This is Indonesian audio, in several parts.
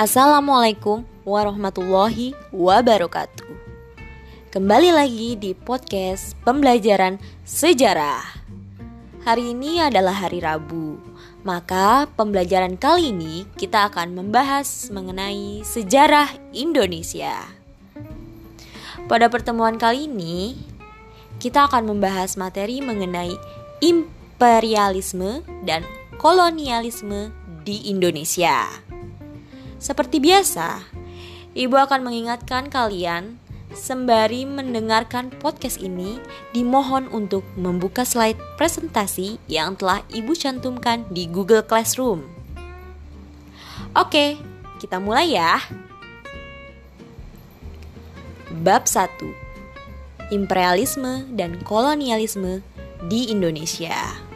Assalamualaikum warahmatullahi wabarakatuh. Kembali lagi di podcast pembelajaran sejarah. Hari ini adalah hari Rabu, maka pembelajaran kali ini kita akan membahas mengenai sejarah Indonesia. Pada pertemuan kali ini, kita akan membahas materi mengenai imperialisme dan kolonialisme di Indonesia. Seperti biasa, Ibu akan mengingatkan kalian sembari mendengarkan podcast ini dimohon untuk membuka slide presentasi yang telah Ibu cantumkan di Google Classroom. Oke, kita mulai ya. Bab 1. Imperialisme dan kolonialisme di Indonesia.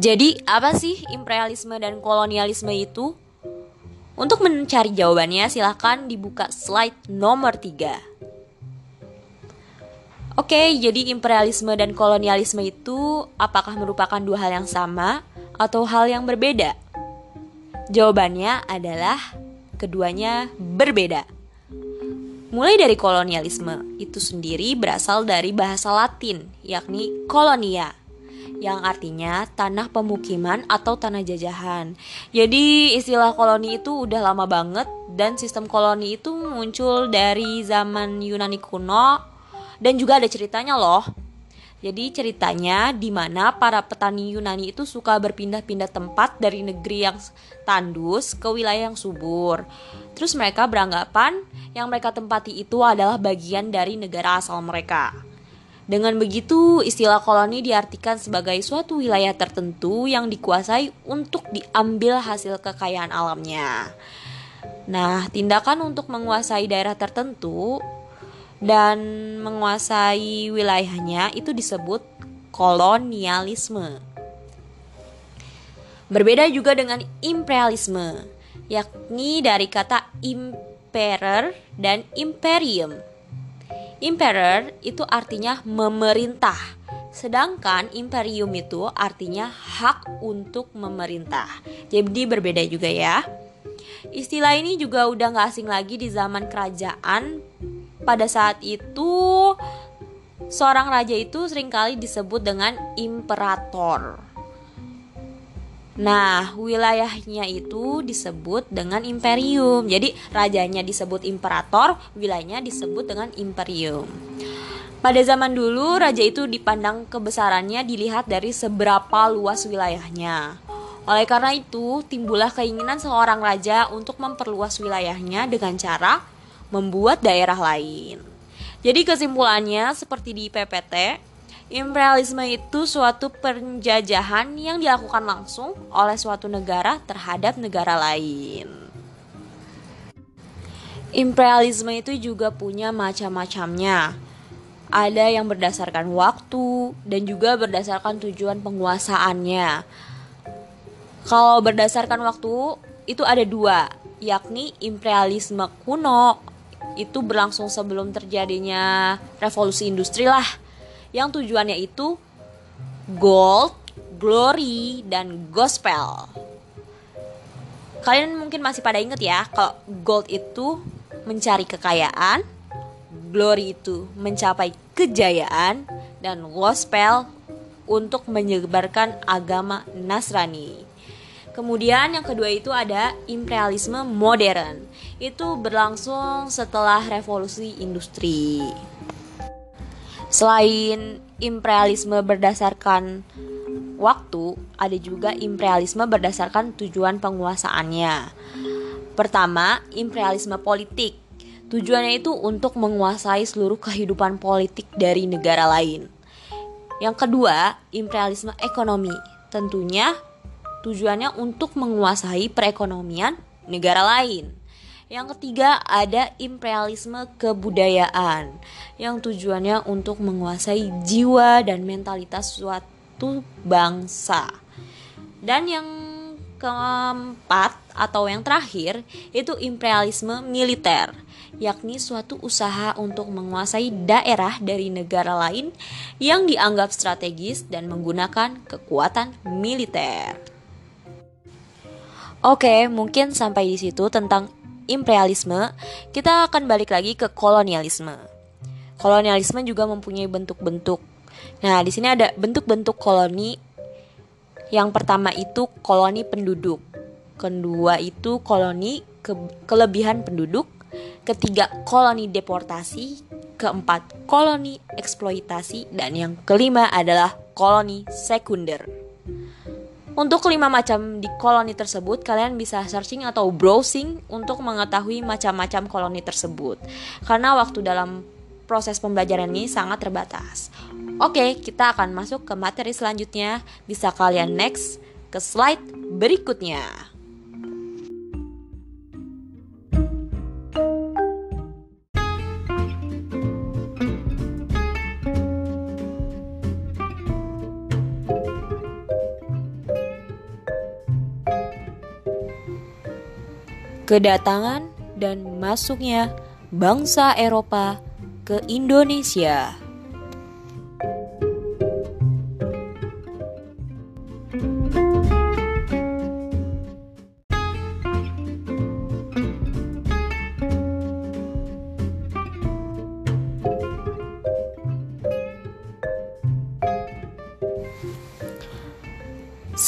Jadi, apa sih imperialisme dan kolonialisme itu? Untuk mencari jawabannya, silahkan dibuka slide nomor 3. Oke, jadi imperialisme dan kolonialisme itu apakah merupakan dua hal yang sama atau hal yang berbeda? Jawabannya adalah keduanya berbeda. Mulai dari kolonialisme, itu sendiri berasal dari bahasa Latin, yakni kolonia yang artinya tanah pemukiman atau tanah jajahan. Jadi istilah koloni itu udah lama banget dan sistem koloni itu muncul dari zaman Yunani kuno dan juga ada ceritanya loh. Jadi ceritanya di mana para petani Yunani itu suka berpindah-pindah tempat dari negeri yang tandus ke wilayah yang subur. Terus mereka beranggapan yang mereka tempati itu adalah bagian dari negara asal mereka. Dengan begitu, istilah koloni diartikan sebagai suatu wilayah tertentu yang dikuasai untuk diambil hasil kekayaan alamnya. Nah, tindakan untuk menguasai daerah tertentu dan menguasai wilayahnya itu disebut kolonialisme. Berbeda juga dengan imperialisme, yakni dari kata imperer dan imperium Emperor itu artinya memerintah, sedangkan imperium itu artinya hak untuk memerintah. Jadi berbeda juga ya. Istilah ini juga udah gak asing lagi di zaman kerajaan. Pada saat itu, seorang raja itu sering kali disebut dengan imperator. Nah, wilayahnya itu disebut dengan imperium. Jadi, rajanya disebut imperator, wilayahnya disebut dengan imperium. Pada zaman dulu, raja itu dipandang kebesarannya dilihat dari seberapa luas wilayahnya. Oleh karena itu, timbullah keinginan seorang raja untuk memperluas wilayahnya dengan cara membuat daerah lain. Jadi kesimpulannya seperti di PPT, Imperialisme itu suatu penjajahan yang dilakukan langsung oleh suatu negara terhadap negara lain. Imperialisme itu juga punya macam-macamnya. Ada yang berdasarkan waktu dan juga berdasarkan tujuan penguasaannya. Kalau berdasarkan waktu itu ada dua, yakni imperialisme kuno itu berlangsung sebelum terjadinya revolusi industri lah yang tujuannya itu gold, glory, dan gospel. Kalian mungkin masih pada inget ya, kalau gold itu mencari kekayaan, glory itu mencapai kejayaan, dan gospel untuk menyebarkan agama Nasrani. Kemudian yang kedua itu ada imperialisme modern. Itu berlangsung setelah revolusi industri. Selain imperialisme berdasarkan waktu, ada juga imperialisme berdasarkan tujuan penguasaannya. Pertama, imperialisme politik. Tujuannya itu untuk menguasai seluruh kehidupan politik dari negara lain. Yang kedua, imperialisme ekonomi. Tentunya tujuannya untuk menguasai perekonomian negara lain. Yang ketiga ada imperialisme kebudayaan yang tujuannya untuk menguasai jiwa dan mentalitas suatu bangsa. Dan yang keempat atau yang terakhir itu imperialisme militer, yakni suatu usaha untuk menguasai daerah dari negara lain yang dianggap strategis dan menggunakan kekuatan militer. Oke, mungkin sampai di situ tentang imperialisme. Kita akan balik lagi ke kolonialisme. Kolonialisme juga mempunyai bentuk-bentuk. Nah, di sini ada bentuk-bentuk koloni. Yang pertama itu koloni penduduk. Kedua itu koloni ke kelebihan penduduk. Ketiga, koloni deportasi. Keempat, koloni eksploitasi. Dan yang kelima adalah koloni sekunder. Untuk kelima macam di koloni tersebut, kalian bisa searching atau browsing untuk mengetahui macam-macam koloni tersebut. Karena waktu dalam proses pembelajaran ini sangat terbatas. Oke, kita akan masuk ke materi selanjutnya. Bisa kalian next ke slide berikutnya. Kedatangan dan masuknya bangsa Eropa ke Indonesia.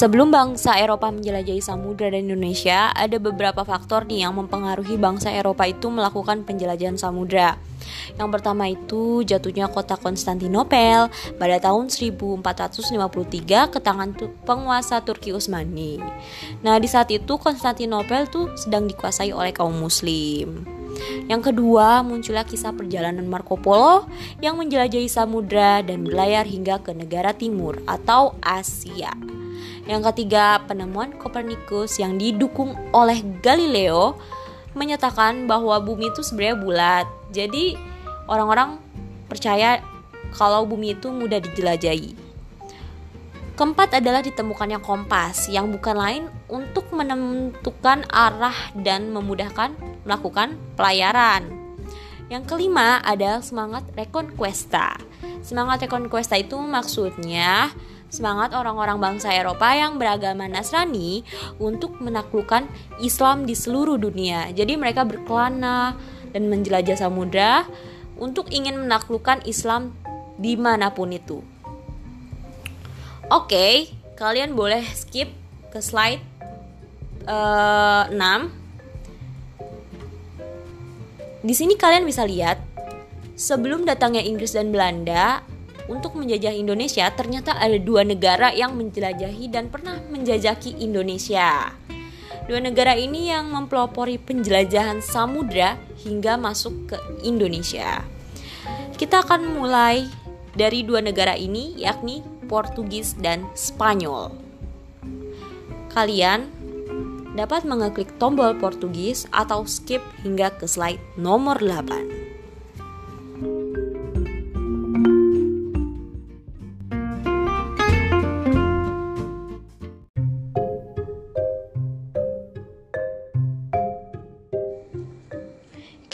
Sebelum bangsa Eropa menjelajahi samudra dan Indonesia, ada beberapa faktor nih yang mempengaruhi bangsa Eropa itu melakukan penjelajahan samudra. Yang pertama itu jatuhnya kota Konstantinopel pada tahun 1453 ke tangan penguasa Turki Utsmani. Nah, di saat itu Konstantinopel tuh sedang dikuasai oleh kaum muslim. Yang kedua, munculnya kisah perjalanan Marco Polo yang menjelajahi samudra dan berlayar hingga ke negara timur atau Asia. Yang ketiga, penemuan Kopernikus yang didukung oleh Galileo menyatakan bahwa bumi itu sebenarnya bulat. Jadi, orang-orang percaya kalau bumi itu mudah dijelajahi. Keempat adalah ditemukannya kompas yang bukan lain untuk menentukan arah dan memudahkan melakukan pelayaran. Yang kelima adalah semangat reconquesta. Semangat reconquesta itu maksudnya semangat orang-orang bangsa Eropa yang beragama Nasrani untuk menaklukkan Islam di seluruh dunia. Jadi mereka berkelana dan menjelajah samudra untuk ingin menaklukkan Islam di mana pun itu. Oke, kalian boleh skip ke slide uh, eh, 6. Di sini kalian bisa lihat sebelum datangnya Inggris dan Belanda, untuk menjajah Indonesia, ternyata ada dua negara yang menjelajahi dan pernah menjajaki Indonesia. Dua negara ini yang mempelopori penjelajahan samudra hingga masuk ke Indonesia. Kita akan mulai dari dua negara ini, yakni Portugis dan Spanyol. Kalian dapat mengeklik tombol Portugis atau skip hingga ke slide nomor 8.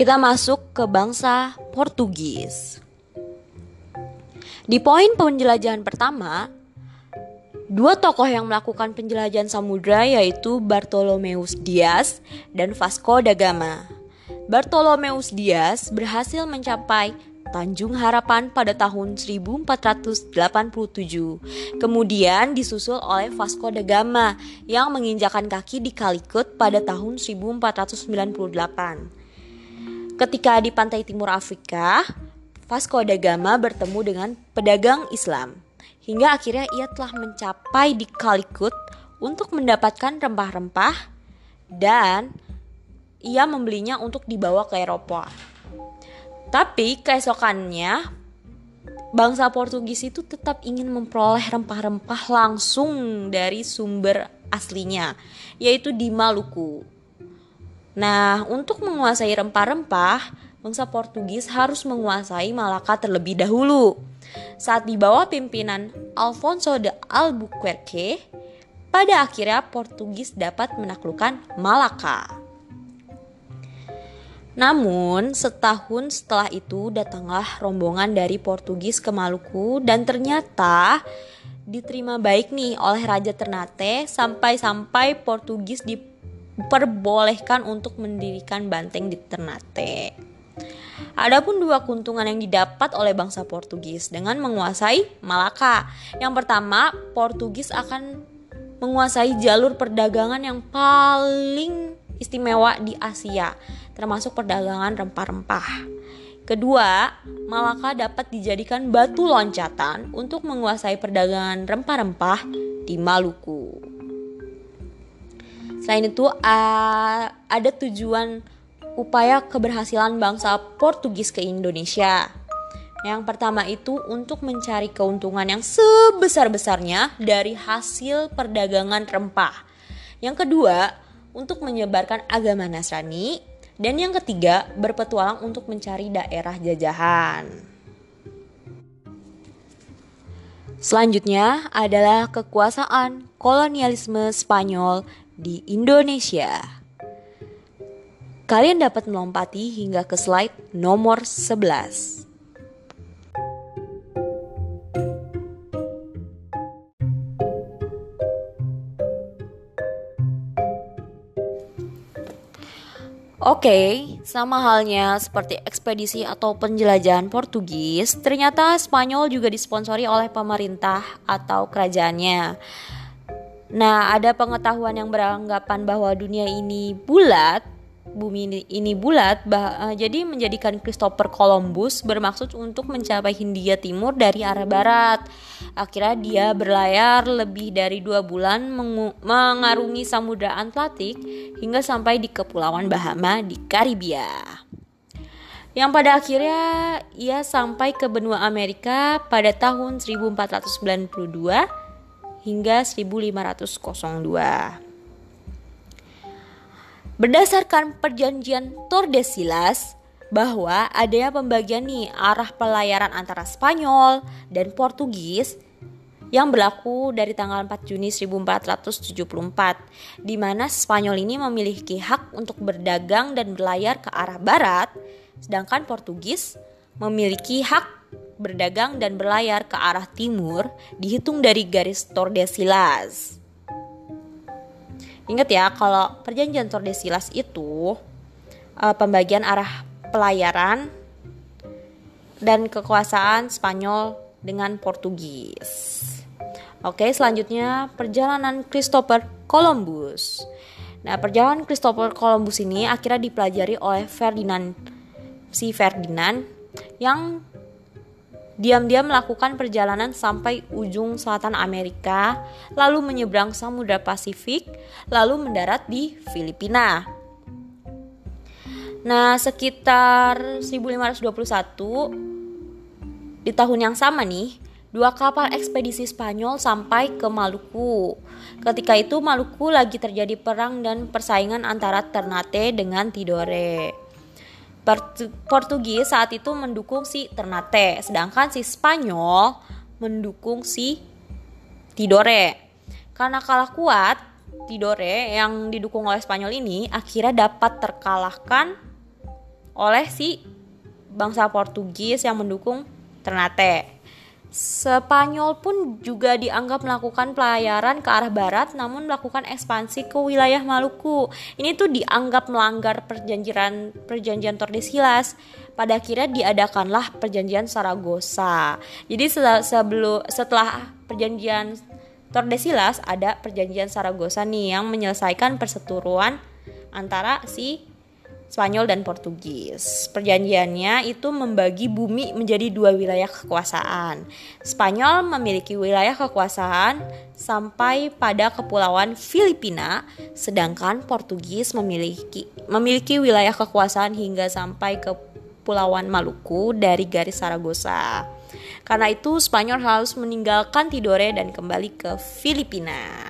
Kita masuk ke bangsa Portugis. Di poin penjelajahan pertama, dua tokoh yang melakukan penjelajahan samudra yaitu Bartolomeus Dias dan Vasco da Gama. Bartolomeus Dias berhasil mencapai Tanjung Harapan pada tahun 1487. Kemudian disusul oleh Vasco da Gama yang menginjakan kaki di Calicut pada tahun 1498. Ketika di pantai timur Afrika, Vasco da Gama bertemu dengan pedagang Islam. Hingga akhirnya ia telah mencapai di Calicut untuk mendapatkan rempah-rempah dan ia membelinya untuk dibawa ke Eropa. Tapi keesokannya bangsa Portugis itu tetap ingin memperoleh rempah-rempah langsung dari sumber aslinya, yaitu di Maluku. Nah, untuk menguasai rempah-rempah, bangsa Portugis harus menguasai Malaka terlebih dahulu. Saat di bawah pimpinan Alfonso de Albuquerque, pada akhirnya Portugis dapat menaklukkan Malaka. Namun, setahun setelah itu datanglah rombongan dari Portugis ke Maluku dan ternyata diterima baik nih oleh Raja Ternate sampai-sampai Portugis diperbolehkan untuk mendirikan banteng di Ternate. Adapun dua keuntungan yang didapat oleh bangsa Portugis dengan menguasai Malaka. Yang pertama, Portugis akan menguasai jalur perdagangan yang paling istimewa di Asia termasuk perdagangan rempah-rempah. Kedua, Malaka dapat dijadikan batu loncatan untuk menguasai perdagangan rempah-rempah di Maluku. Selain itu, ada tujuan upaya keberhasilan bangsa Portugis ke Indonesia. Yang pertama itu untuk mencari keuntungan yang sebesar-besarnya dari hasil perdagangan rempah. Yang kedua, untuk menyebarkan agama Nasrani dan yang ketiga, berpetualang untuk mencari daerah jajahan. Selanjutnya adalah kekuasaan kolonialisme Spanyol di Indonesia. Kalian dapat melompati hingga ke slide nomor 11. Oke, okay, sama halnya seperti ekspedisi atau penjelajahan Portugis, ternyata Spanyol juga disponsori oleh pemerintah atau kerajaannya. Nah, ada pengetahuan yang beranggapan bahwa dunia ini bulat bumi ini bulat, bah, uh, jadi menjadikan Christopher Columbus bermaksud untuk mencapai Hindia Timur dari arah barat. Akhirnya dia berlayar lebih dari dua bulan mengarungi Samudra Atlantik hingga sampai di Kepulauan Bahama di Karibia. Yang pada akhirnya ia sampai ke benua Amerika pada tahun 1492 hingga 1502. Berdasarkan perjanjian Tordesillas, bahwa adanya pembagian nih arah pelayaran antara Spanyol dan Portugis yang berlaku dari tanggal 4 Juni 1474 di mana Spanyol ini memiliki hak untuk berdagang dan berlayar ke arah barat sedangkan Portugis memiliki hak berdagang dan berlayar ke arah timur dihitung dari garis Tordesillas. Ingat ya, kalau perjanjian Tordesillas itu uh, pembagian arah pelayaran dan kekuasaan Spanyol dengan Portugis. Oke, selanjutnya perjalanan Christopher Columbus. Nah, perjalanan Christopher Columbus ini akhirnya dipelajari oleh Ferdinand si Ferdinand yang diam-diam melakukan perjalanan sampai ujung selatan Amerika, lalu menyeberang Samudra Pasifik, lalu mendarat di Filipina. Nah, sekitar 1521 di tahun yang sama nih, dua kapal ekspedisi Spanyol sampai ke Maluku. Ketika itu Maluku lagi terjadi perang dan persaingan antara Ternate dengan Tidore. Portugis saat itu mendukung si Ternate, sedangkan si Spanyol mendukung si Tidore. Karena kalah kuat, Tidore yang didukung oleh Spanyol ini akhirnya dapat terkalahkan oleh si bangsa Portugis yang mendukung Ternate. Spanyol pun juga dianggap melakukan pelayaran ke arah barat namun melakukan ekspansi ke wilayah Maluku. Ini tuh dianggap melanggar perjanjian perjanjian Tordesillas. Pada akhirnya diadakanlah perjanjian Saragossa. Jadi sebelum setelah perjanjian Tordesillas ada perjanjian Saragossa nih yang menyelesaikan perseteruan antara si Spanyol dan Portugis. Perjanjiannya itu membagi bumi menjadi dua wilayah kekuasaan. Spanyol memiliki wilayah kekuasaan sampai pada kepulauan Filipina, sedangkan Portugis memiliki memiliki wilayah kekuasaan hingga sampai ke Pulauan Maluku dari garis Saragossa. Karena itu Spanyol harus meninggalkan Tidore dan kembali ke Filipina.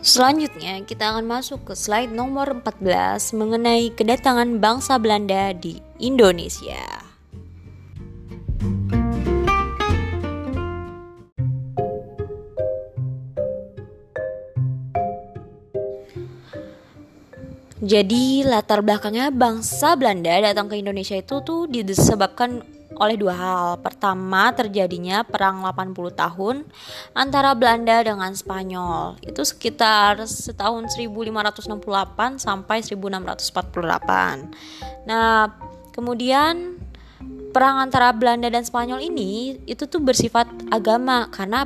Selanjutnya kita akan masuk ke slide nomor 14 mengenai kedatangan bangsa Belanda di Indonesia. Jadi latar belakangnya bangsa Belanda datang ke Indonesia itu tuh disebabkan oleh dua hal. Pertama, terjadinya perang 80 tahun antara Belanda dengan Spanyol. Itu sekitar setahun 1568 sampai 1648. Nah, kemudian perang antara Belanda dan Spanyol ini itu tuh bersifat agama karena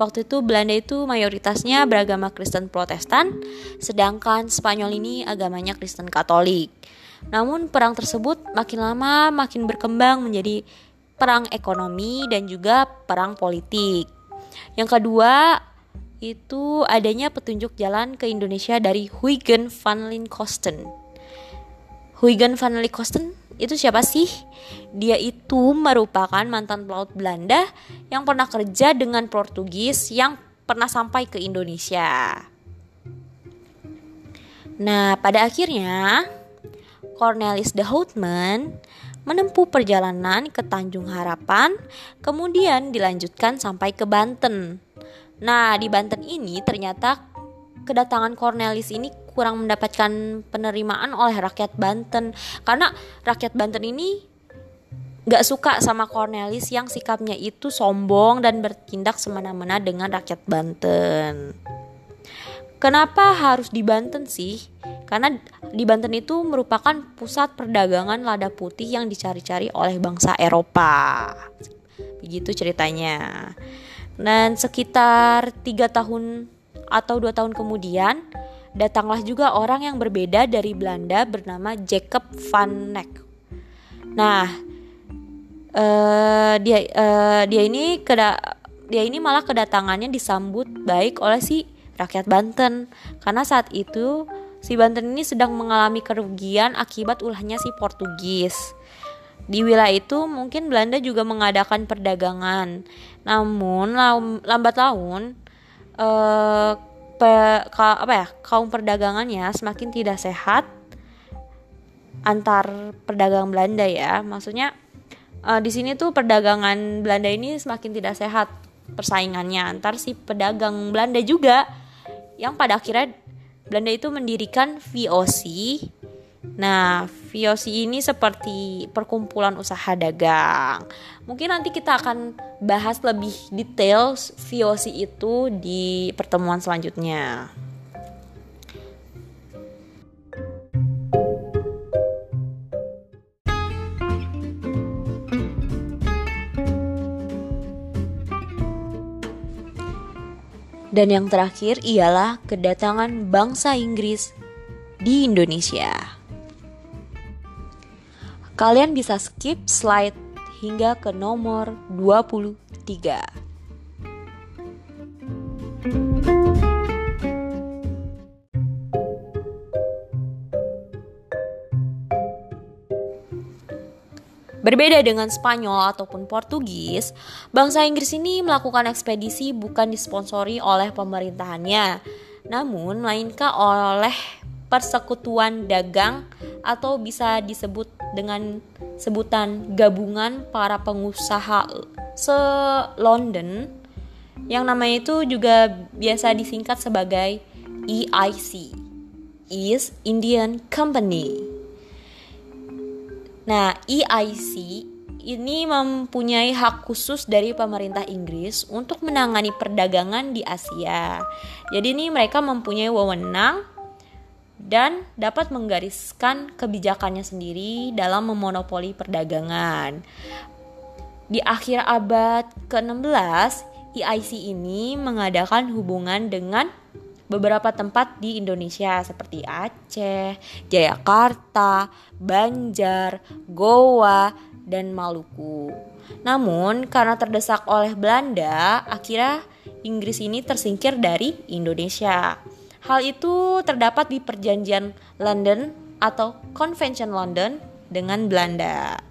Waktu itu Belanda itu mayoritasnya beragama Kristen Protestan, sedangkan Spanyol ini agamanya Kristen Katolik. Namun perang tersebut makin lama makin berkembang menjadi perang ekonomi dan juga perang politik. Yang kedua itu adanya petunjuk jalan ke Indonesia dari Huygen van Linkosten. Huygen van Linkosten itu siapa sih? Dia itu merupakan mantan pelaut Belanda yang pernah kerja dengan Portugis yang pernah sampai ke Indonesia. Nah, pada akhirnya Cornelis de Houtman menempuh perjalanan ke Tanjung Harapan, kemudian dilanjutkan sampai ke Banten. Nah, di Banten ini ternyata kedatangan Cornelis ini kurang mendapatkan penerimaan oleh rakyat Banten karena rakyat Banten ini gak suka sama Cornelis yang sikapnya itu sombong dan bertindak semena-mena dengan rakyat Banten. Kenapa harus di Banten sih? Karena di Banten itu merupakan pusat perdagangan lada putih yang dicari-cari oleh bangsa Eropa. Begitu ceritanya. Dan sekitar tiga tahun atau dua tahun kemudian, datanglah juga orang yang berbeda dari Belanda bernama Jacob van Neck. Nah, uh, dia uh, dia ini keda dia ini malah kedatangannya disambut baik oleh si rakyat Banten karena saat itu si Banten ini sedang mengalami kerugian akibat ulahnya si Portugis. Di wilayah itu mungkin Belanda juga mengadakan perdagangan. Namun lambat laun uh, pe, ka, apa ya kaum perdagangannya semakin tidak sehat antar pedagang Belanda ya maksudnya uh, di sini tuh perdagangan Belanda ini semakin tidak sehat persaingannya antar si pedagang Belanda juga yang pada akhirnya Belanda itu mendirikan VOC Nah, VOC ini seperti perkumpulan usaha dagang. Mungkin nanti kita akan bahas lebih detail VOC itu di pertemuan selanjutnya. Dan yang terakhir ialah kedatangan bangsa Inggris di Indonesia. Kalian bisa skip slide hingga ke nomor 23. Berbeda dengan Spanyol ataupun Portugis, bangsa Inggris ini melakukan ekspedisi bukan disponsori oleh pemerintahannya, namun melainkan oleh persekutuan dagang atau bisa disebut dengan sebutan gabungan para pengusaha se-London yang namanya itu juga biasa disingkat sebagai EIC East Indian Company. Nah, EIC ini mempunyai hak khusus dari pemerintah Inggris untuk menangani perdagangan di Asia. Jadi ini mereka mempunyai wewenang dan dapat menggariskan kebijakannya sendiri dalam memonopoli perdagangan. Di akhir abad ke-16, EIC ini mengadakan hubungan dengan beberapa tempat di Indonesia seperti Aceh, Jayakarta, Banjar, Goa, dan Maluku. Namun, karena terdesak oleh Belanda, akhirnya Inggris ini tersingkir dari Indonesia. Hal itu terdapat di Perjanjian London atau Convention London dengan Belanda.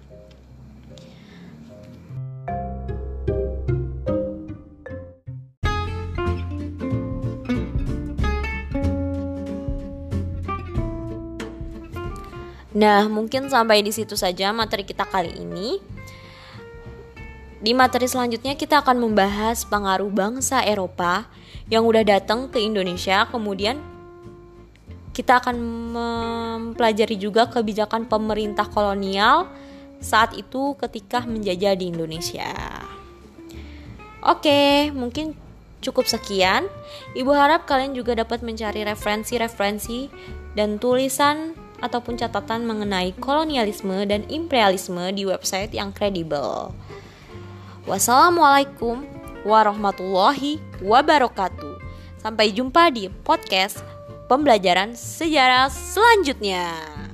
Nah, mungkin sampai di situ saja materi kita kali ini. Di materi selanjutnya kita akan membahas pengaruh bangsa Eropa yang udah datang ke Indonesia, kemudian kita akan mempelajari juga kebijakan pemerintah kolonial saat itu ketika menjajah di Indonesia. Oke, mungkin cukup sekian. Ibu harap kalian juga dapat mencari referensi-referensi dan tulisan ataupun catatan mengenai kolonialisme dan imperialisme di website yang kredibel. Wassalamualaikum warahmatullahi wabarakatuh. Sampai jumpa di podcast pembelajaran sejarah selanjutnya.